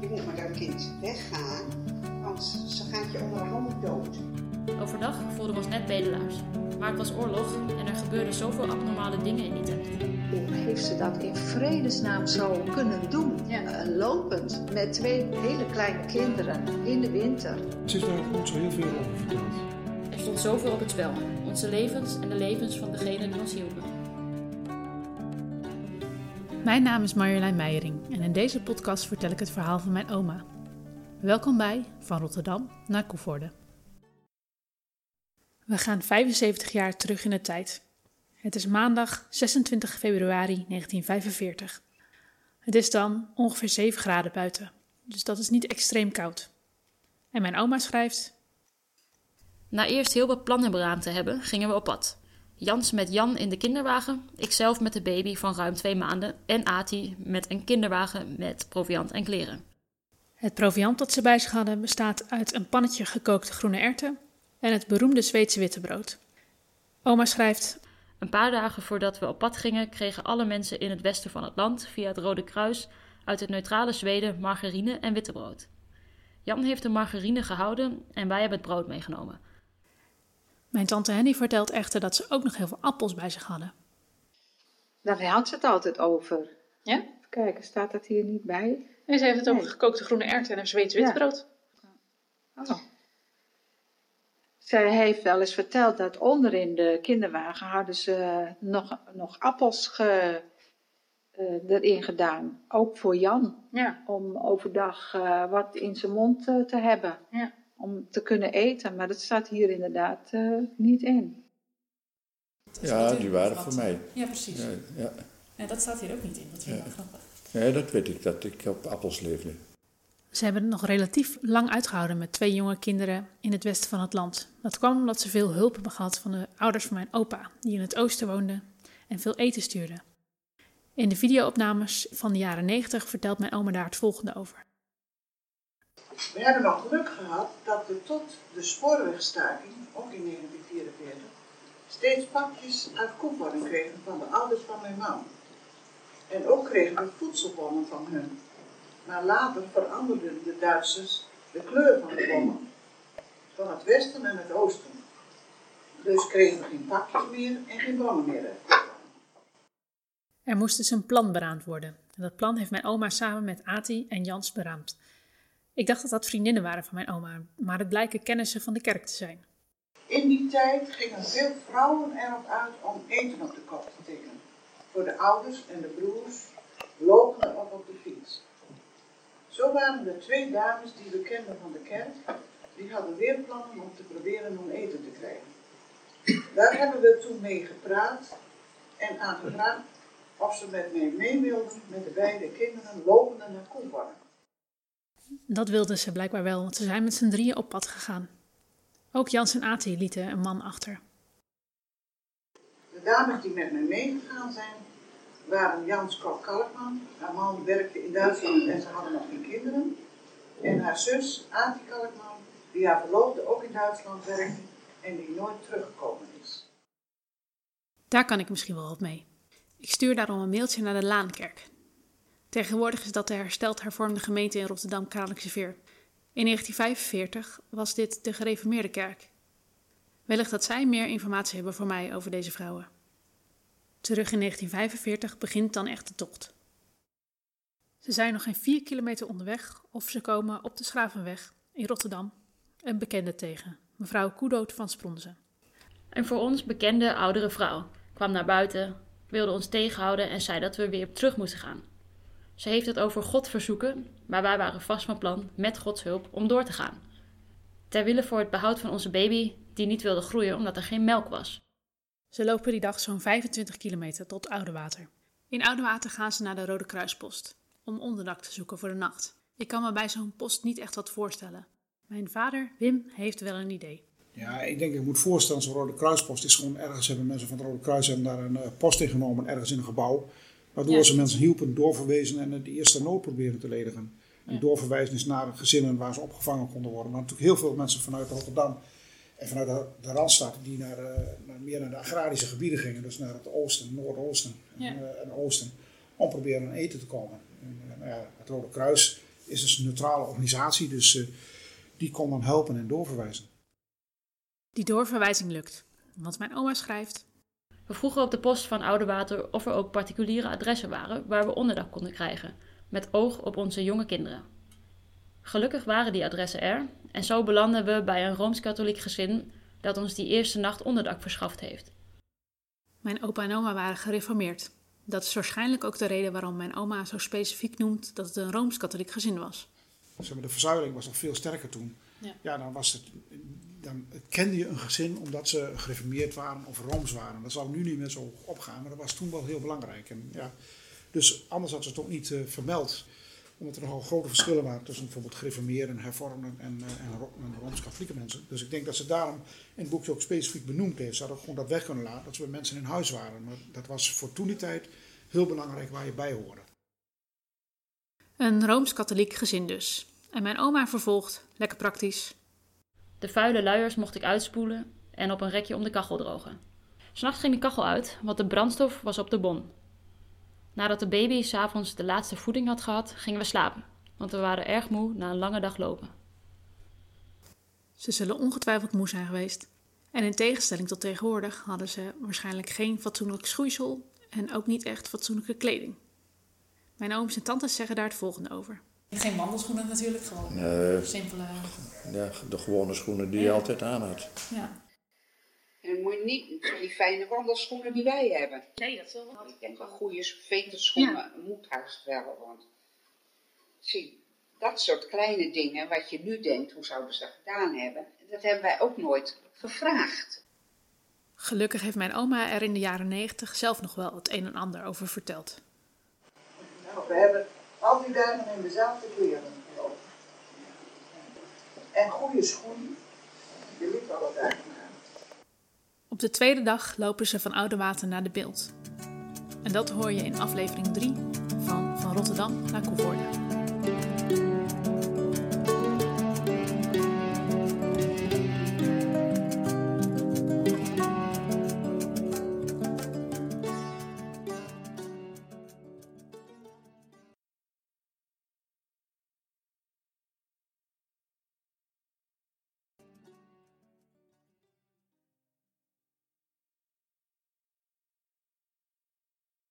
Je moet met dat kind weggaan, want ze gaat je onder de handen dood. Overdag voelden we ons net bedelaars. Maar het was oorlog en er gebeurden zoveel abnormale dingen in die tijd. Hoe heeft ze dat in vredesnaam zo kunnen doen? Eh, lopend met twee hele kleine kinderen in de winter. Ze is daar niet zo heel veel over verteld. Er stond zoveel op het spel. Onze levens en de levens van degenen die ons hielpen. Mijn naam is Marjolein Meijering en in deze podcast vertel ik het verhaal van mijn oma. Welkom bij Van Rotterdam naar Koevoorde. We gaan 75 jaar terug in de tijd. Het is maandag 26 februari 1945. Het is dan ongeveer 7 graden buiten, dus dat is niet extreem koud. En mijn oma schrijft: Na eerst heel wat plannen beraamd te hebben, gingen we op pad. Jans met Jan in de kinderwagen, ikzelf met de baby van ruim twee maanden en Ati met een kinderwagen met proviant en kleren. Het proviant dat ze bij zich hadden bestaat uit een pannetje gekookte groene erwten en het beroemde Zweedse wittebrood. Oma schrijft: Een paar dagen voordat we op pad gingen, kregen alle mensen in het westen van het land via het Rode Kruis uit het neutrale Zweden margarine en wittebrood. Jan heeft de margarine gehouden en wij hebben het brood meegenomen. Mijn tante Henny vertelt echter dat ze ook nog heel veel appels bij zich hadden. Daar had ze het altijd over. Ja? Even kijken, staat dat hier niet bij? Nee, ze heeft het over Nee. gekookte groene erwten en een Zweeds Ja. witbrood. Oh. Zij heeft wel eens verteld dat onder in de kinderwagen hadden ze nog, nog appels ge, eh, erin gedaan. Ook voor Jan. Ja. Om overdag eh, wat in zijn mond eh, te hebben. Ja. Om te kunnen eten. Maar dat staat hier inderdaad eh, niet in. Ja, die waren voor mij. Ja, precies. Ja, ja. En dat staat hier ook niet in. Dat vind ik Ja. grappig. Nee, dat weet ik, dat ik op appels leefde. Ze hebben het nog relatief lang uitgehouden met twee jonge kinderen in het westen van het land. Dat kwam omdat ze veel hulp hebben gehad van de ouders van mijn opa, die in het oosten woonden en veel eten stuurden. In de videoopnames van de jaren 90 vertelt mijn oma daar het volgende over. We hebben nog geluk gehad dat we tot de spoorwegstaking, ook in 1944, steeds pakjes uit koevoeding kregen van de ouders van mijn man. En ook kregen we voedselbonnen van hun. Maar later veranderden de Duitsers de kleur van de bonnen. Van het westen en het oosten. Dus kregen we geen pakjes meer en geen bonnen meer. Er moest dus een plan beraamd worden. En dat plan heeft mijn oma samen met Ati en Jans beraamd. Ik dacht dat dat vriendinnen waren van mijn oma, maar het blijken kennissen van de kerk te zijn. In die tijd gingen veel vrouwen erop uit om eten op de kop te tikken. Voor de ouders en de broers, lopende of op de fiets. Zo waren er twee dames die we kenden van de kerk, die hadden weer plannen om te proberen om eten te krijgen. Daar hebben we toen mee gepraat en aan gevraagd of ze met mij mee wilden met de beide kinderen lopende naar Koevoorde. Dat wilden ze blijkbaar wel, want ze zijn met z'n drieën op pad gegaan. Ook Jans en Ati lieten een man achter. De dames die met mij meegegaan zijn, waren Jans Kok Kalkman. Haar man werkte in Duitsland en ze hadden nog geen kinderen. En haar zus, Ati Kalkman, die haar verloofde ook in Duitsland werkte en die nooit teruggekomen is. Daar kan ik misschien wel wat mee. Ik stuur daarom een mailtje naar de Laankerk. Tegenwoordig is dat de hersteld hervormde gemeente in Rotterdam Kralingse Veer. In 1945 was dit de gereformeerde kerk. Wellicht dat zij meer informatie hebben voor mij over deze vrouwen. Terug in 1945 begint dan echt de tocht. Ze zijn nog geen vier kilometer onderweg of ze komen op de Schravenweg in Rotterdam een bekende tegen, mevrouw Koedoot van Spronzen. Een voor ons bekende oudere vrouw kwam naar buiten, wilde ons tegenhouden en zei dat we weer terug moesten gaan. Ze heeft het over God verzoeken, maar wij waren vast van plan, met Gods hulp, om door te gaan. Ter wille voor het behoud van onze baby, die niet wilde groeien omdat er geen melk was. Ze lopen die dag zo'n 25 kilometer tot Oudewater. In Oudewater gaan ze naar de Rode Kruispost om onderdak te zoeken voor de nacht. Ik kan me bij zo'n post niet echt wat voorstellen. Mijn vader, Wim, heeft wel een idee. Ja, ik denk, ik moet voorstellen, zo'n Rode Kruispost is gewoon ergens, hebben mensen van het Rode Kruis hebben daar een eh, post ingenomen, ergens in een gebouw. Waardoor Ja. ze mensen hielpen, doorverwezen en de eerste nood proberen te ledigen. En Ja. doorverwijzen is naar gezinnen waar ze opgevangen konden worden. Maar natuurlijk heel veel mensen vanuit Rotterdam en vanuit de, de Randstad die naar, eh, naar, meer naar de agrarische gebieden gingen. Dus naar het oosten, noordoosten en, Ja. eh, en oosten. Om proberen aan eten te komen. En, eh, nou ja, het Rode Kruis is dus een neutrale organisatie, dus die kon dan helpen en doorverwijzen. Die doorverwijzing lukt, want mijn oma schrijft. We vroegen op de post van Oudewater of er ook particuliere adressen waren waar we onderdak konden krijgen, met oog op onze jonge kinderen. Gelukkig waren die adressen er en zo belanden we bij een rooms-katholiek gezin dat ons die eerste nacht onderdak verschaft heeft. Mijn opa en oma waren gereformeerd. Dat is waarschijnlijk ook de reden waarom mijn oma zo specifiek noemt dat het een rooms-katholiek gezin was. Zeg maar, de verzuiling was nog veel sterker toen. Ja. Ja, dan, was het, dan kende je een gezin omdat ze gereformeerd waren of rooms waren. Dat zal nu niet meer zo opgaan, maar dat was toen wel heel belangrijk. En, ja, dus anders had ze het ook niet eh, vermeld. Omdat er nogal grote verschillen waren tussen bijvoorbeeld gereformeerden, hervormden en, eh, en, ro- en rooms-katholieke mensen. Dus ik denk dat ze daarom in het boekje ook specifiek benoemd heeft. Ze hadden gewoon dat weg kunnen laten, dat ze bij mensen in huis waren. Maar dat was voor toen die tijd heel belangrijk waar je bij hoorde. Een rooms-katholiek gezin dus. En mijn oma vervolgt, lekker praktisch. De vuile luiers mocht ik uitspoelen en op een rekje om de kachel drogen. S'nachts ging de kachel uit, want de brandstof was op de bon. Nadat de baby s'avonds de laatste voeding had gehad, gingen we slapen, want we waren erg moe na een lange dag lopen. Ze zullen ongetwijfeld moe zijn geweest. En in tegenstelling tot tegenwoordig hadden ze waarschijnlijk geen fatsoenlijk schoeisel en ook niet echt fatsoenlijke kleding. Mijn ooms en tantes zeggen daar het volgende over. Geen wandelschoenen natuurlijk, gewoon Nee, simpele. ja, de gewone schoenen die je altijd aan had. Ja. En dan moet je niet die fijne wandelschoenen die wij hebben. Nee, dat is wel wat. Ik denk wel goede veterschoenen moet haast wel. Want zie, dat soort kleine dingen wat je nu denkt, hoe zouden ze dat gedaan hebben, dat hebben wij ook nooit gevraagd. Gelukkig heeft mijn oma er in de jaren negentig zelf nog wel het een en ander over verteld. Nou, we hebben die dagen in dezelfde kleren gelopen. En goede schoenen. Je liep wel wat. Op de tweede dag lopen ze van Oude Water naar de beeld. En dat hoor je in aflevering 3 van Van Rotterdam naar Koevoorde.